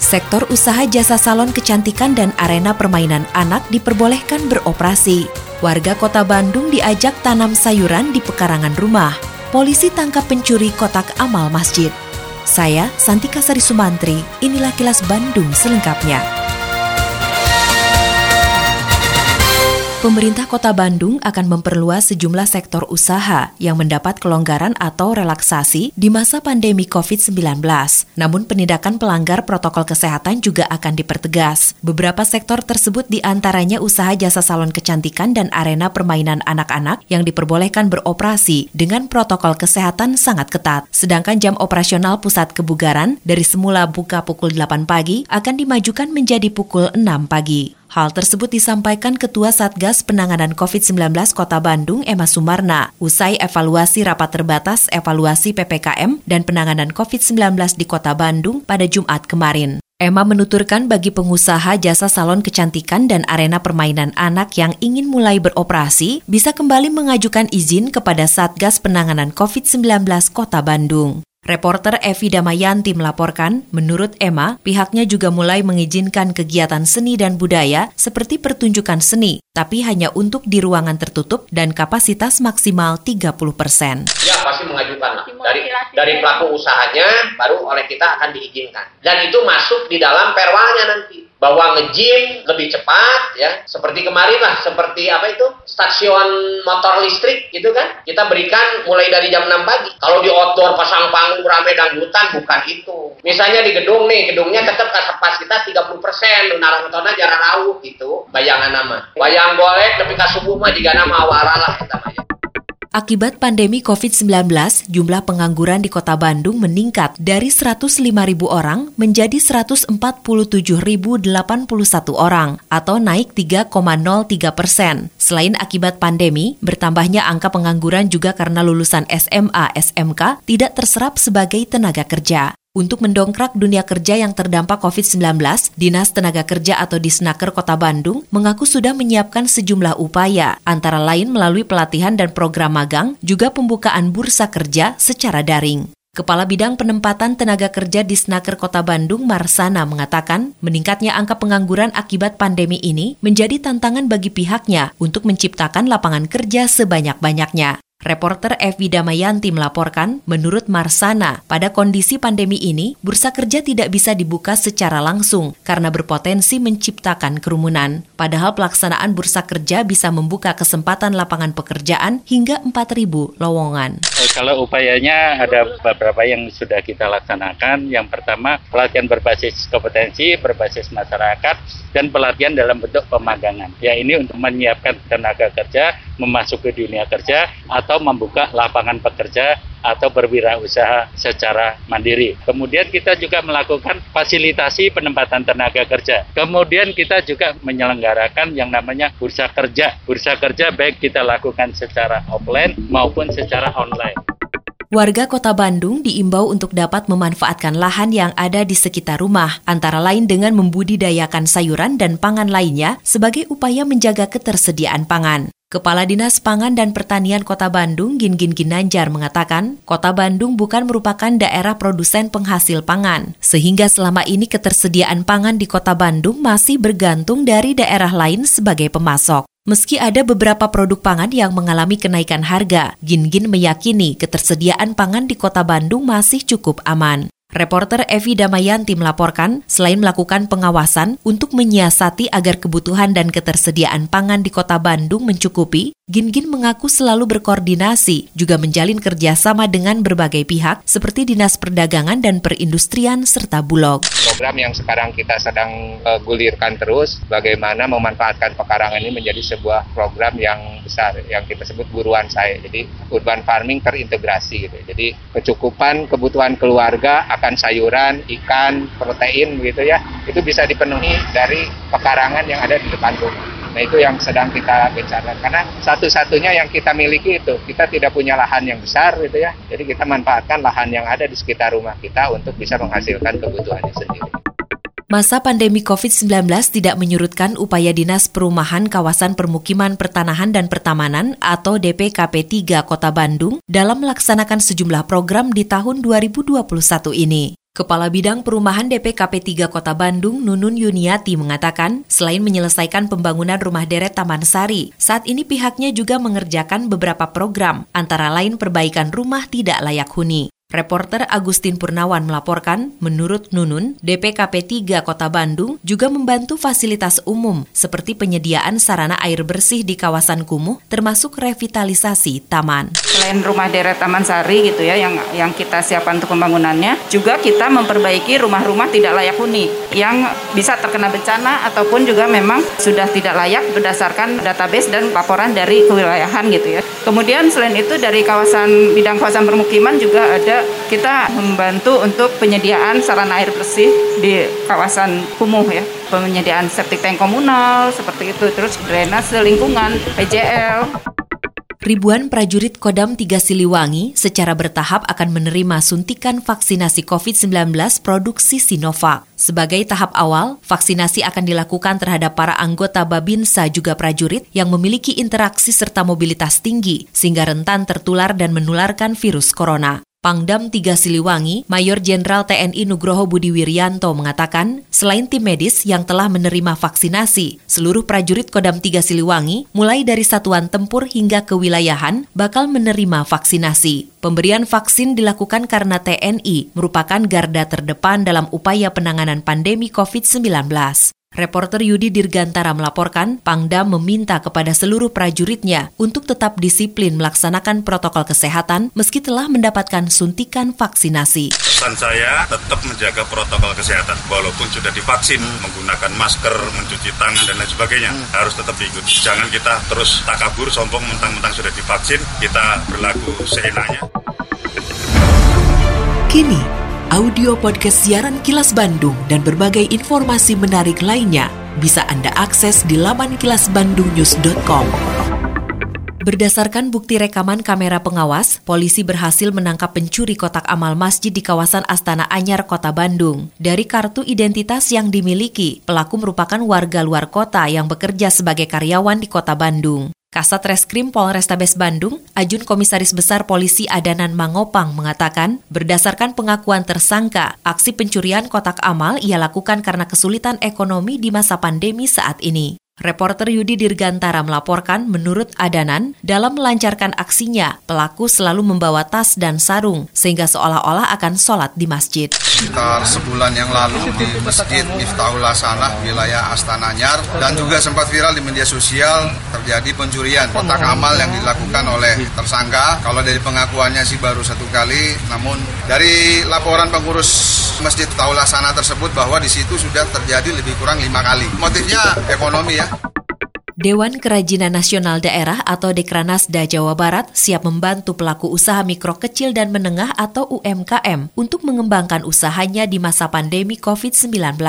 Sektor usaha jasa salon kecantikan dan arena permainan anak diperbolehkan beroperasi. Warga kota Bandung diajak tanam sayuran di pekarangan rumah. Polisi tangkap pencuri kotak amal masjid. Saya, Santika Sari Sumantri, inilah kilas Bandung selengkapnya. Pemerintah Kota Bandung akan memperluas sejumlah sektor usaha yang mendapat kelonggaran atau relaksasi di masa pandemi COVID-19. Namun penindakan pelanggar protokol kesehatan juga akan dipertegas. Beberapa sektor tersebut di antaranya usaha jasa salon kecantikan dan arena permainan anak-anak yang diperbolehkan beroperasi dengan protokol kesehatan sangat ketat. Sedangkan jam operasional pusat kebugaran dari semula buka pukul 8 pagi akan dimajukan menjadi pukul 6 pagi. Hal tersebut disampaikan Ketua Satgas Penanganan COVID-19 Kota Bandung, Emma Sumarna, usai evaluasi rapat terbatas evaluasi PPKM dan penanganan COVID-19 di Kota Bandung pada Jumat kemarin. Emma menuturkan bagi pengusaha jasa salon kecantikan dan arena permainan anak yang ingin mulai beroperasi bisa kembali mengajukan izin kepada Satgas Penanganan COVID-19 Kota Bandung. Reporter Evi Damayanti melaporkan, menurut Emma, pihaknya juga mulai mengizinkan kegiatan seni dan budaya seperti pertunjukan seni, tapi hanya untuk di ruangan tertutup dan kapasitas maksimal 30 persen. Pasti mengajukan lah. Dari dari pelaku usahanya baru oleh kita akan diizinkan. Dan itu masuk di dalam perwalnya nanti. Bahwa nge-gym lebih cepat ya. Seperti kemarin lah seperti apa itu? Stasiun motor listrik gitu kan? Kita berikan mulai dari jam 6 pagi. Kalau di outdoor pasang panggung rame dangdutan bukan itu. Misalnya di gedung nih gedungnya tetap kapasitas 30 persen. Narangtona jarang rauh gitu. Bayangan nama. Wayang golek tapi kasubuh mah jika nama awara lah kita. Akibat pandemi COVID-19, jumlah pengangguran di kota Bandung meningkat dari 105 ribu orang menjadi 147.081 orang atau naik 3,03 persen. Selain akibat pandemi, bertambahnya angka pengangguran juga karena lulusan SMA, SMK tidak terserap sebagai tenaga kerja. Untuk mendongkrak dunia kerja yang terdampak COVID-19, Dinas Tenaga Kerja atau Disnaker Kota Bandung mengaku sudah menyiapkan sejumlah upaya, antara lain melalui pelatihan dan program magang, juga pembukaan bursa kerja secara daring. Kepala Bidang Penempatan Tenaga Kerja Disnaker Kota Bandung, Marsana, mengatakan meningkatnya angka pengangguran akibat pandemi ini menjadi tantangan bagi pihaknya untuk menciptakan lapangan kerja sebanyak-banyaknya. Reporter Evi Damayanti melaporkan, menurut Marsana, pada kondisi pandemi ini, bursa kerja tidak bisa dibuka secara langsung karena berpotensi menciptakan kerumunan. Padahal pelaksanaan bursa kerja bisa membuka kesempatan lapangan pekerjaan hingga 4.000 lowongan. Kalau upayanya ada beberapa yang sudah kita laksanakan. Yang pertama, pelatihan berbasis kompetensi, berbasis masyarakat, dan pelatihan dalam bentuk pemagangan. Ya ini untuk menyiapkan tenaga kerja memasuki dunia kerja atau membuka lapangan pekerja atau berwirausaha secara mandiri. Kemudian kita juga melakukan fasilitasi penempatan tenaga kerja. Kemudian kita juga menyelenggarakan yang namanya bursa kerja. Bursa kerja baik kita lakukan secara offline maupun secara online. Warga Kota Bandung diimbau untuk dapat memanfaatkan lahan yang ada di sekitar rumah, antara lain dengan membudidayakan sayuran dan pangan lainnya sebagai upaya menjaga ketersediaan pangan. Kepala Dinas Pangan dan Pertanian Kota Bandung, Gin-Gin Ginanjar, mengatakan, Kota Bandung bukan merupakan daerah produsen penghasil pangan, sehingga selama ini ketersediaan pangan di Kota Bandung masih bergantung dari daerah lain sebagai pemasok. Meski ada beberapa produk pangan yang mengalami kenaikan harga, Gin-Gin meyakini ketersediaan pangan di kota Bandung masih cukup aman. Reporter Evi Damayanti melaporkan, selain melakukan pengawasan untuk menyiasati agar kebutuhan dan ketersediaan pangan di kota Bandung mencukupi, Gin-Gin mengaku selalu berkoordinasi, juga menjalin kerjasama dengan berbagai pihak seperti Dinas Perdagangan dan Perindustrian serta Bulog. Program yang sekarang kita sedang uh, gulirkan terus, bagaimana memanfaatkan pekarangan ini menjadi sebuah program yang besar, yang kita sebut buruan saya. Jadi urban farming terintegrasi gitu. Jadi kecukupan kebutuhan keluarga akan sayuran, ikan, protein gitu ya, itu bisa dipenuhi dari pekarangan yang ada di depan rumah. Nah itu yang sedang kita bicarakan karena satu-satunya yang kita miliki itu kita tidak punya lahan yang besar gitu ya. Jadi kita manfaatkan lahan yang ada di sekitar rumah kita untuk bisa menghasilkan kebutuhannya sendiri. Masa pandemi COVID-19 tidak menyurutkan upaya Dinas Perumahan Kawasan Permukiman Pertanahan dan Pertamanan atau DPKP 3 Kota Bandung dalam melaksanakan sejumlah program di tahun 2021 ini. Kepala Bidang Perumahan DPKP 3 Kota Bandung, Nunun Yuniati mengatakan, selain menyelesaikan pembangunan rumah deret Taman Sari, saat ini pihaknya juga mengerjakan beberapa program, antara lain perbaikan rumah tidak layak huni. Reporter Agustin Purnawan melaporkan, menurut Nunun, DPKP 3 Kota Bandung juga membantu fasilitas umum seperti penyediaan sarana air bersih di kawasan kumuh termasuk revitalisasi taman. Selain rumah deret Taman Sari gitu ya yang yang kita siapkan untuk pembangunannya, juga kita memperbaiki rumah-rumah tidak layak huni yang bisa terkena bencana ataupun juga memang sudah tidak layak berdasarkan database dan laporan dari kewilayahan gitu ya. Kemudian selain itu dari kawasan bidang kawasan permukiman juga ada kita membantu untuk penyediaan sarana air bersih di kawasan kumuh ya penyediaan septic tank komunal seperti itu terus drainase lingkungan PJL Ribuan prajurit Kodam 3 Siliwangi secara bertahap akan menerima suntikan vaksinasi COVID-19 produksi Sinovac. Sebagai tahap awal, vaksinasi akan dilakukan terhadap para anggota Babinsa juga prajurit yang memiliki interaksi serta mobilitas tinggi, sehingga rentan tertular dan menularkan virus corona. Pangdam 3 Siliwangi, Mayor Jenderal TNI Nugroho Budi Wiryanto mengatakan, selain tim medis yang telah menerima vaksinasi, seluruh prajurit Kodam 3 Siliwangi, mulai dari satuan tempur hingga kewilayahan, bakal menerima vaksinasi. Pemberian vaksin dilakukan karena TNI merupakan garda terdepan dalam upaya penanganan pandemi COVID-19. Reporter Yudi Dirgantara melaporkan, Pangdam meminta kepada seluruh prajuritnya untuk tetap disiplin melaksanakan protokol kesehatan meski telah mendapatkan suntikan vaksinasi. Pesan saya tetap menjaga protokol kesehatan, walaupun sudah divaksin, menggunakan masker, mencuci tangan, dan lain sebagainya, harus tetap diikuti. Jangan kita terus takabur, sombong, mentang-mentang sudah divaksin, kita berlaku seenaknya. Kini, audio podcast siaran Kilas Bandung dan berbagai informasi menarik lainnya bisa Anda akses di laman kilasbandungnews.com. Berdasarkan bukti rekaman kamera pengawas, polisi berhasil menangkap pencuri kotak amal masjid di kawasan Astana Anyar, Kota Bandung. Dari kartu identitas yang dimiliki, pelaku merupakan warga luar kota yang bekerja sebagai karyawan di Kota Bandung. Kasat Reskrim Polrestabes Bandung, Ajun Komisaris Besar Polisi Adanan Mangopang mengatakan, berdasarkan pengakuan tersangka, aksi pencurian kotak amal ia lakukan karena kesulitan ekonomi di masa pandemi saat ini. Reporter Yudi Dirgantara melaporkan menurut Adanan, dalam melancarkan aksinya, pelaku selalu membawa tas dan sarung sehingga seolah-olah akan sholat di masjid. Sekitar sebulan yang lalu di Masjid Miftahul Hasanah wilayah Astana Anyar dan juga sempat viral di media sosial terjadi pencurian kotak amal yang dilakukan oleh tersangka. Kalau dari pengakuannya sih baru satu kali, namun dari laporan pengurus Masjid Taulasana tersebut bahwa di situ sudah terjadi lebih kurang lima kali. Motifnya ekonomi ya. Dewan Kerajinan Nasional Daerah atau Dekranasda Jawa Barat siap membantu pelaku usaha mikro kecil dan menengah atau UMKM untuk mengembangkan usahanya di masa pandemi COVID-19.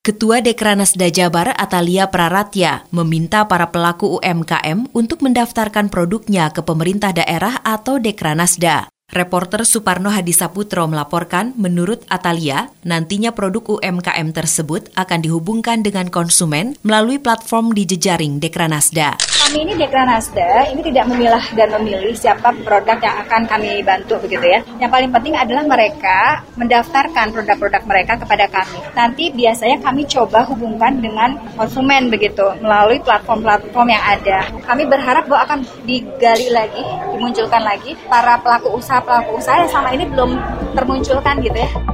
Ketua Dekranasda Jabar Atalia Praratya meminta para pelaku UMKM untuk mendaftarkan produknya ke pemerintah daerah atau Dekranasda. Reporter Suparno Hadisaputro melaporkan, menurut Atalia, nantinya produk UMKM tersebut akan dihubungkan dengan konsumen melalui platform di jejaring Dekranasda. Kami ini Dekranasda, ini tidak memilah dan memilih siapa produk yang akan kami bantu begitu ya. Yang paling penting adalah mereka mendaftarkan produk-produk mereka kepada kami. Nanti biasanya kami coba hubungkan dengan konsumen begitu melalui platform-platform yang ada. Kami berharap bahwa akan digali lagi, dimunculkan lagi para pelaku usaha pelaku usaha yang selama ini belum termunculkan gitu ya.